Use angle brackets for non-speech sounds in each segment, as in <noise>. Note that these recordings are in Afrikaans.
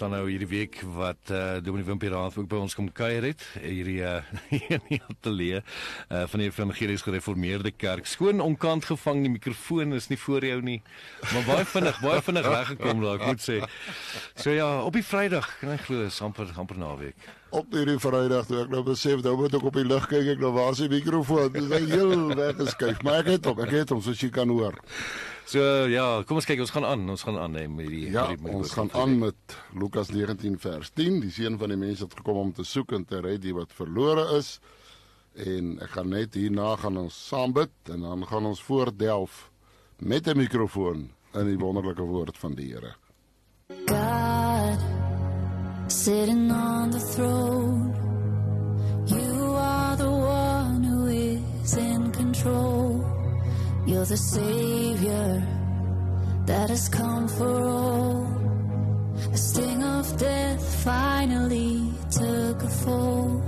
staan nou hierdie week wat eh uh, Dominee Wimpie Raad ook by ons kom kuier het hierdie uh, in die ateljee uh, van die Evangelies Gereformeerde Kerk. Skoon onkant gevang, die mikrofoon is nie voor jou nie. Maar baie vinnig, baie vinnig weggekom daar, ek moet sê. So ja, op die Vrydag, kan ek glo, amper amper naweek. Op hierdie Vrydag toe ek nou besef nou moet ek op die lug kyk ek nou waar is die mikrofoon? Dit is heel weggeskuif, maar ek het hom, ek het hom soos jy kan hoor. So ja, kom ons kyk, ons gaan aan, ons gaan aan met die Ja, met die- ons gaan aan met Lukas 19 vers 10. Die seun van die mens het gekom om te soek en te red die wat verlore is. En ek gaan net hierna gaan ons saam bid en dan gaan ons voortdelf met 'n mikrofoon in die wonderlike woord van die Here. Sitting on the throne. You are the one who is in control. You're the Savior that has come for all. The sting of death finally took a fall.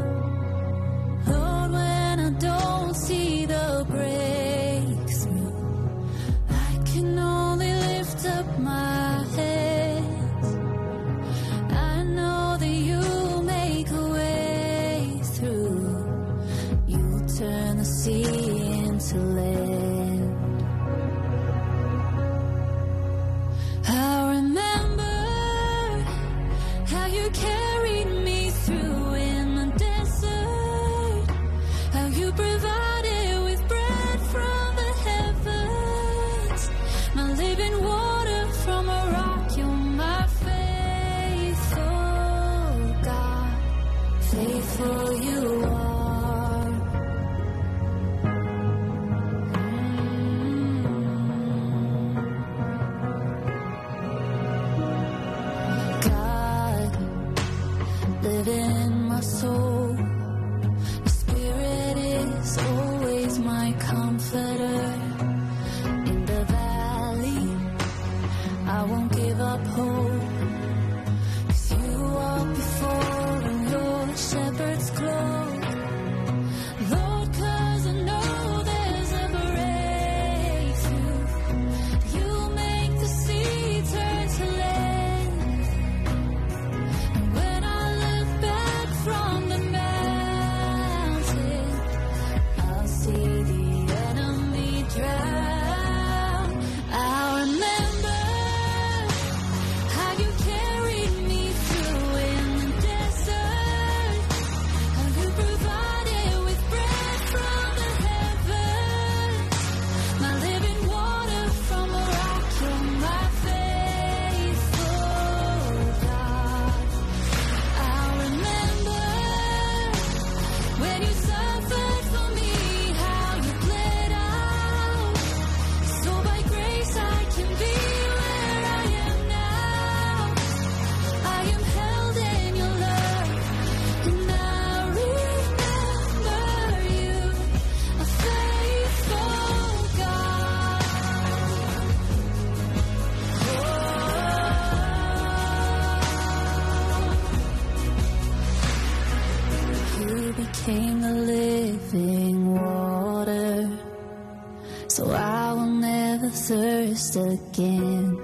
Never thirst again.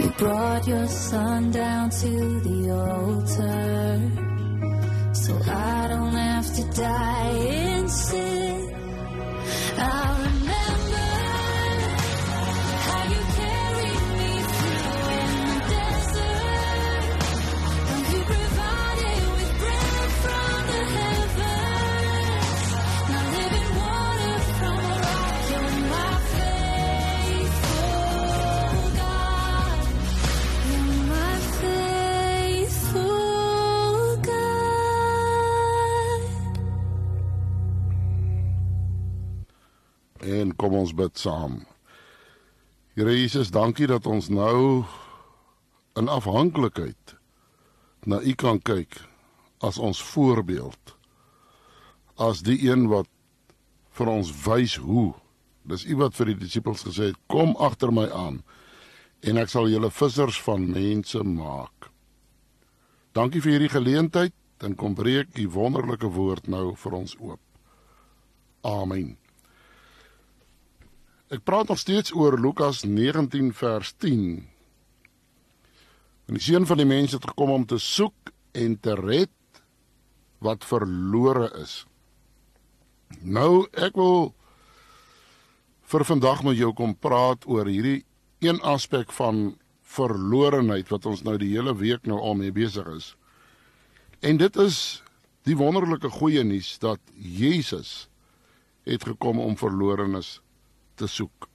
You brought your son down to the altar, so I don't have to die in sin. I ons bid saam. Here Jesus, dankie dat ons nou in afhanklikheid na U kan kyk as ons voorbeeld. As die een wat vir ons wys hoe. Dis U wat vir die disippels gesê het: "Kom agter my aan en ek sal julle vissers van mense maak." Dankie vir hierdie geleentheid en kom breek U wonderlike woord nou vir ons oop. Amen. Ek praat nog steeds oor Lukas 19 vers 10. En die seun van die mens het gekom om te soek en te red wat verlore is. Nou ek wil vir vandag met jou kom praat oor hierdie een aspek van verlorenheid wat ons nou die hele week nou al mee besig is. En dit is die wonderlike goeie nuus dat Jesus het gekom om verlorenes te soek.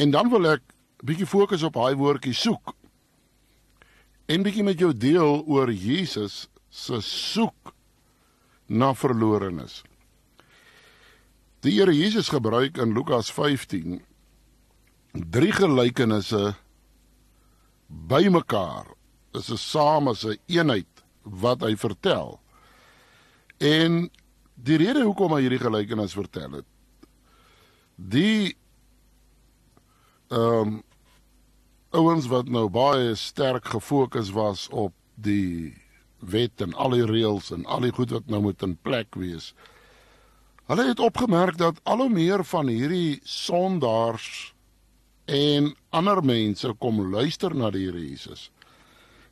En dan wil ek bietjie fokus op daai woordjie soek. En bietjie met jou deel oor Jesus se soek na verlorenes. Die Here Jesus gebruik in Lukas 15 drie gelykenisse bymekaar. Dit is saam as 'n eenheid wat hy vertel. En die rede hoekom hy hierdie gelykenis vertel het. Die ehm um, ouens wat nou baie sterk gefokus was op die wet en al die reëls en al die goed wat nou moet in plek wees. Hulle het opgemerk dat al hoe meer van hierdie sondaars en ander mense kom luister na die Here Jesus.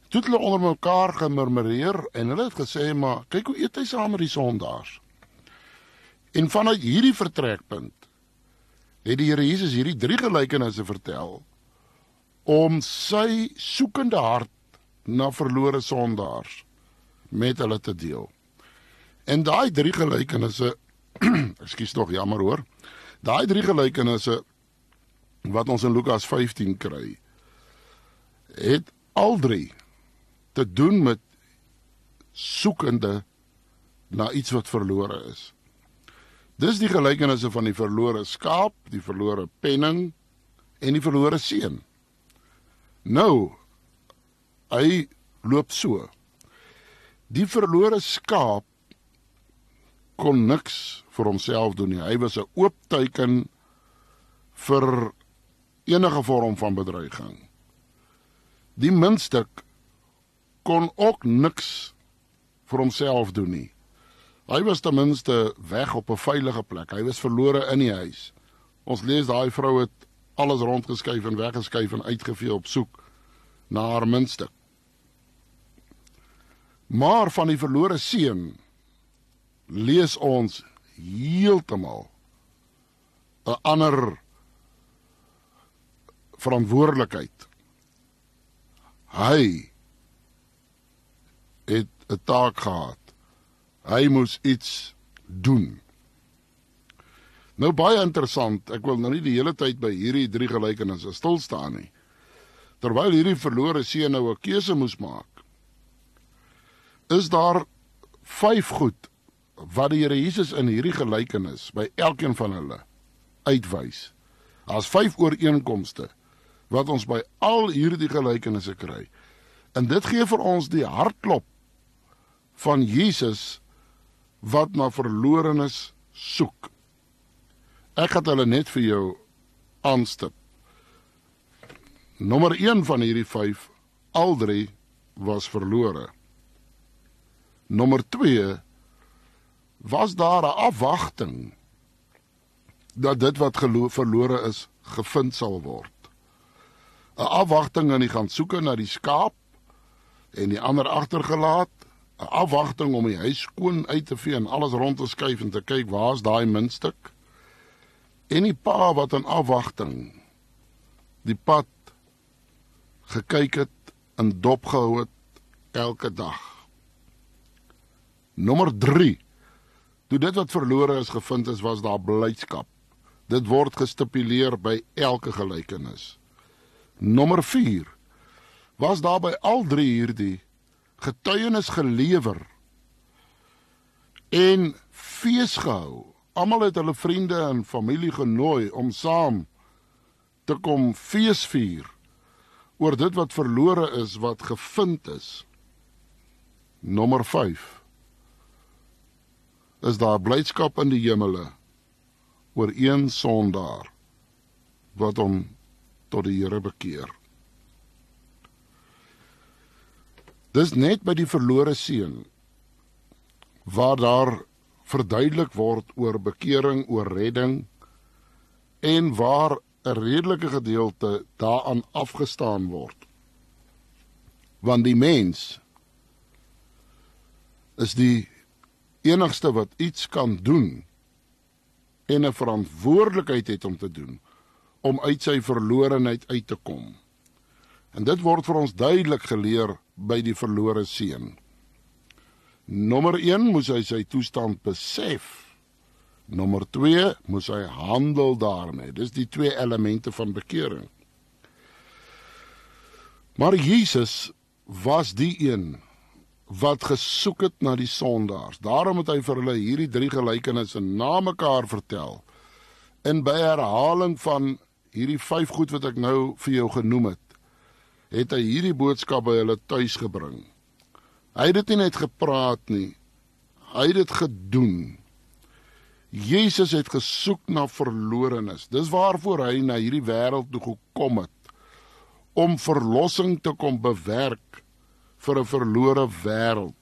Toe het hulle onder mekaar gemurmureer en hulle het gesê maar kyk hoe eet hy saam met die sondaars. En vanuit hierdie vertrekpunt het die Here Jesus hierdie drie gelykenisse vertel om sy soekende hart na verlore sondaars met hulle te deel. En daai drie gelykenisse, <clears throat> ekskuus tog jammer hoor. Daai drie gelykenisse wat ons in Lukas 15 kry, het al drie te doen met soekende na iets wat verlore is. Dis die gelykenisse van die verlore skaap, die verlore penning en die verlore seun. Nou hy loop so. Die verlore skaap kon niks vir homself doen nie. Hy was 'n oop teken vir enige vorm van bedreiging. Die muntstuk kon ook niks vir homself doen nie. Hy was ten minste weg op 'n veilige plek. Hy was verlore in die huis. Ons lees daai vrou het alles rondgeskuif en weggeskuif en uitgevee op soek na haar muntstuk. Maar van die verlore seun lees ons heeltemal 'n ander verantwoordelikheid. Hy het 'n taak gehad. Hy moes iets doen. Nou baie interessant. Ek wil nou nie die hele tyd by hierdie drie gelykenisse stil staan nie. Terwyl hierdie verlore seun nou 'n keuse moes maak, is daar vyf goed wat die Here Jesus in hierdie gelykenis by elkeen van hulle uitwys. Daar's vyf ooreenkomste wat ons by al hierdie gelykenisse kry. En dit gee vir ons die hartklop van Jesus wat na verlorenes soek. Ek gaan hulle net vir jou aanstip. Nommer 1 van hierdie 5 al drie was verlore. Nommer 2 was daar 'n afwagting dat dit wat verlore is gevind sal word. 'n Afwagting aan die gaan soeke na die skaap en die ander agtergelaat, afwagting om die huis skoon uit te vee en alles rond te skuif en te kyk waar's daai muntstuk. En die pa wat in afwagting die pad gekyk het en dopgehou het elke dag. Nommer 3. Toe dit wat verlore is gevind is, was daar blydskap. Dit word gestipuleer by elke gelykenis. Nommer 4. Was daar by al drie hierdie getuienis gelewer en fees gehou almal het hulle vriende en familie genooi om saam te kom feesvier oor dit wat verlore is, wat gevind is. Nommer 5 is daar blydskap in die hemele oor een sondaar wat hom tot die Here bekeer. Dis net by die verlore seun waar daar verduidelik word oor bekering, oor redding en waar 'n redelike gedeelte daaraan afgestaan word. Want die mens is die enigste wat iets kan doen en 'n verantwoordelikheid het om te doen om uit sy verlorenheid uit te kom. En dit word vir ons duidelik geleer by die verlore seun. Nommer 1 moes hy sy toestand besef. Nommer 2 moes hy handel daarmee. Dis die twee elemente van bekering. Maar Jesus was die een wat gesoek het na die sondaars. Daarom het hy vir hulle hierdie drie gelykenisse na mekaar vertel. En by herhaling van hierdie vyf goed wat ek nou vir jou genoem het, het hy hierdie boodskap by hulle tuis gebring. Hy het dit nie net gepraat nie. Hy het dit gedoen. Jesus het gesoek na verlorenes. Dis waarvoor hy na hierdie wêreld toe gekom het om verlossing te kom bewerk vir 'n verlore wêreld.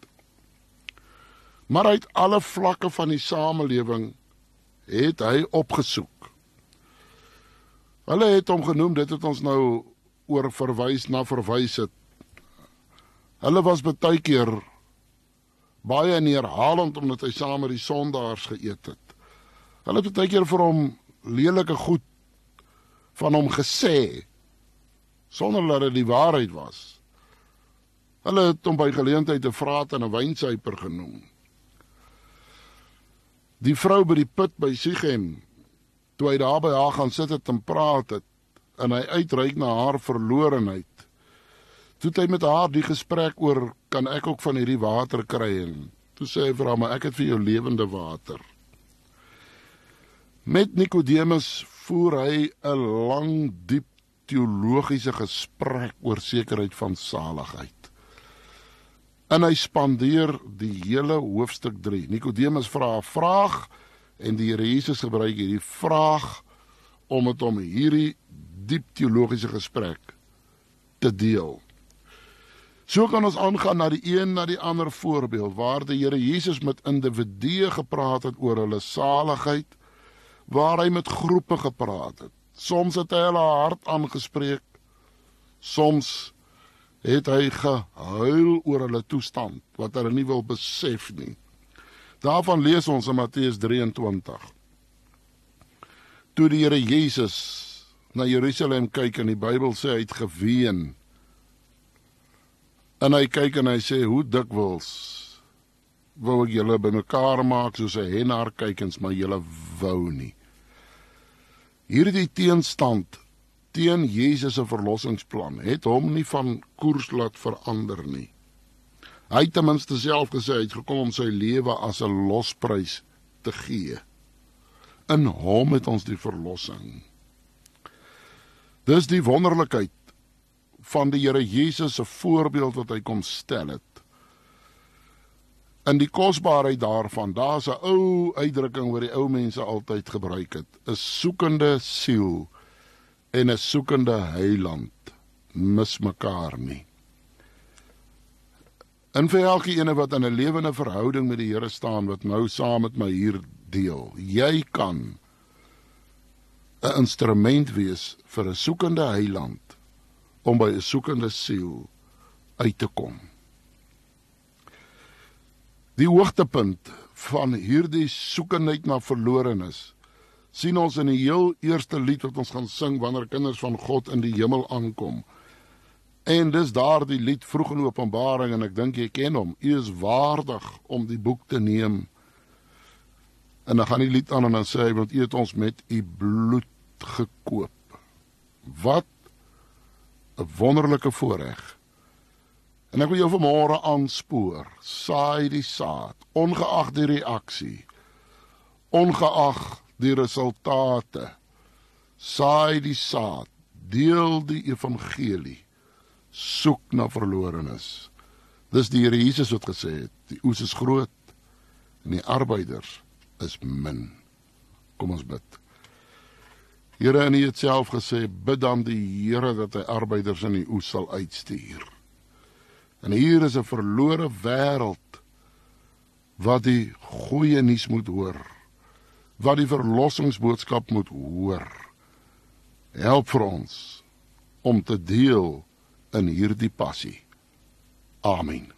Maar uit alle vlakke van die samelewing het hy opgesoek. Hulle het hom genoem, dit het ons nou oor verwys na verwys het. Hulle was baie keer baie neerhalend omdat hy saam met die sondaars geëet het. Hulle het baie keer vir hom lelike goed van hom gesê sonder dat dit die waarheid was. Hulle het hom by geleentheid 'n vraat en 'n wynsuiper genoem. Die vrou by die put by Sichem, toe hy daar by haar gaan sit het en praat het en hy uitreik na haar verlorenheid. Toe het hy met haar die gesprek oor kan ek ook van hierdie water kry en toe sê hy vir haar maar ek het vir jou lewende water. Met Nikodemus voer hy 'n lang diep teologiese gesprek oor sekerheid van saligheid. En hy spandeer die hele hoofstuk 3. Nikodemus vra 'n vraag en die Here Jesus gebruik hierdie vraag om met hom hierdie diep teologiese gesprek te deel. So kan ons aangaan na die een na die ander voorbeeld waar die Here Jesus met individue gepraat het oor hulle saligheid, waar hy met groepe gepraat het. Soms het hy hulle hart aangespreek, soms het hy gehuil oor hulle toestand wat hulle nie wil besef nie. Daarvan lees ons in Matteus 23. Toe die Here Jesus na Jerusalem kyk en die Bybel sê hy het geween. En hy kyk en hy sê hoe dikwels wou ek julle bymekaar maak soos 'n hennaar kykens maar julle wou nie. Hierdie teenstand teen Jesus se verlossingsplan het hom nie van koers laat verander nie. Hy het ten minste self gesê hy het gekom om sy lewe as 'n losprys te gee. In hom het ons die verlossing. Dis die wonderlikheid van die Here Jesus se voorbeeld wat hy kom stel het. In die kosbaarheid daarvan, daar's 'n ou uitdrukking wat die ou mense altyd gebruik het, 'n soekende siel en 'n soekende heiland mis mekaar nie. En vir elkeen wat in 'n lewende verhouding met die Here staan wat nou saam met my hier deel, jy kan 'n instrument wees vir 'n soekende heiland om by 'n soekende siel uit te kom. Die hoogtepunt van hierdie soekendheid na verlorenes sien ons in die heel eerste lied wat ons gaan sing wanneer kinders van God in die hemel aankom. En dis daardie lied vroeg in Openbaring en ek dink jy ken hom. U is waardig om die boek te neem. En dan gaan die lied aan en dan sê hy want u het ons met u bloed gekoop. Wat 'n wonderlike voorreg. En ek wil jou vanmôre aanspoor, saai die saad, ongeag die reaksie ongeag die resultate. Saai die saad deel die evangelie. Soek na verlorenes dis die Here Jesus wat gesê het die oes is groot en die arbeiders is min. Kom ons bid Here en U het self gesê bid dan die Here dat hy arbeiders in die oes sal uitstuur en hier is 'n verlore wêreld wat die goeie nuus moet hoor wat die verlossingsboodskap moet hoor help vir ons om te deel in hierdie passie. Amen.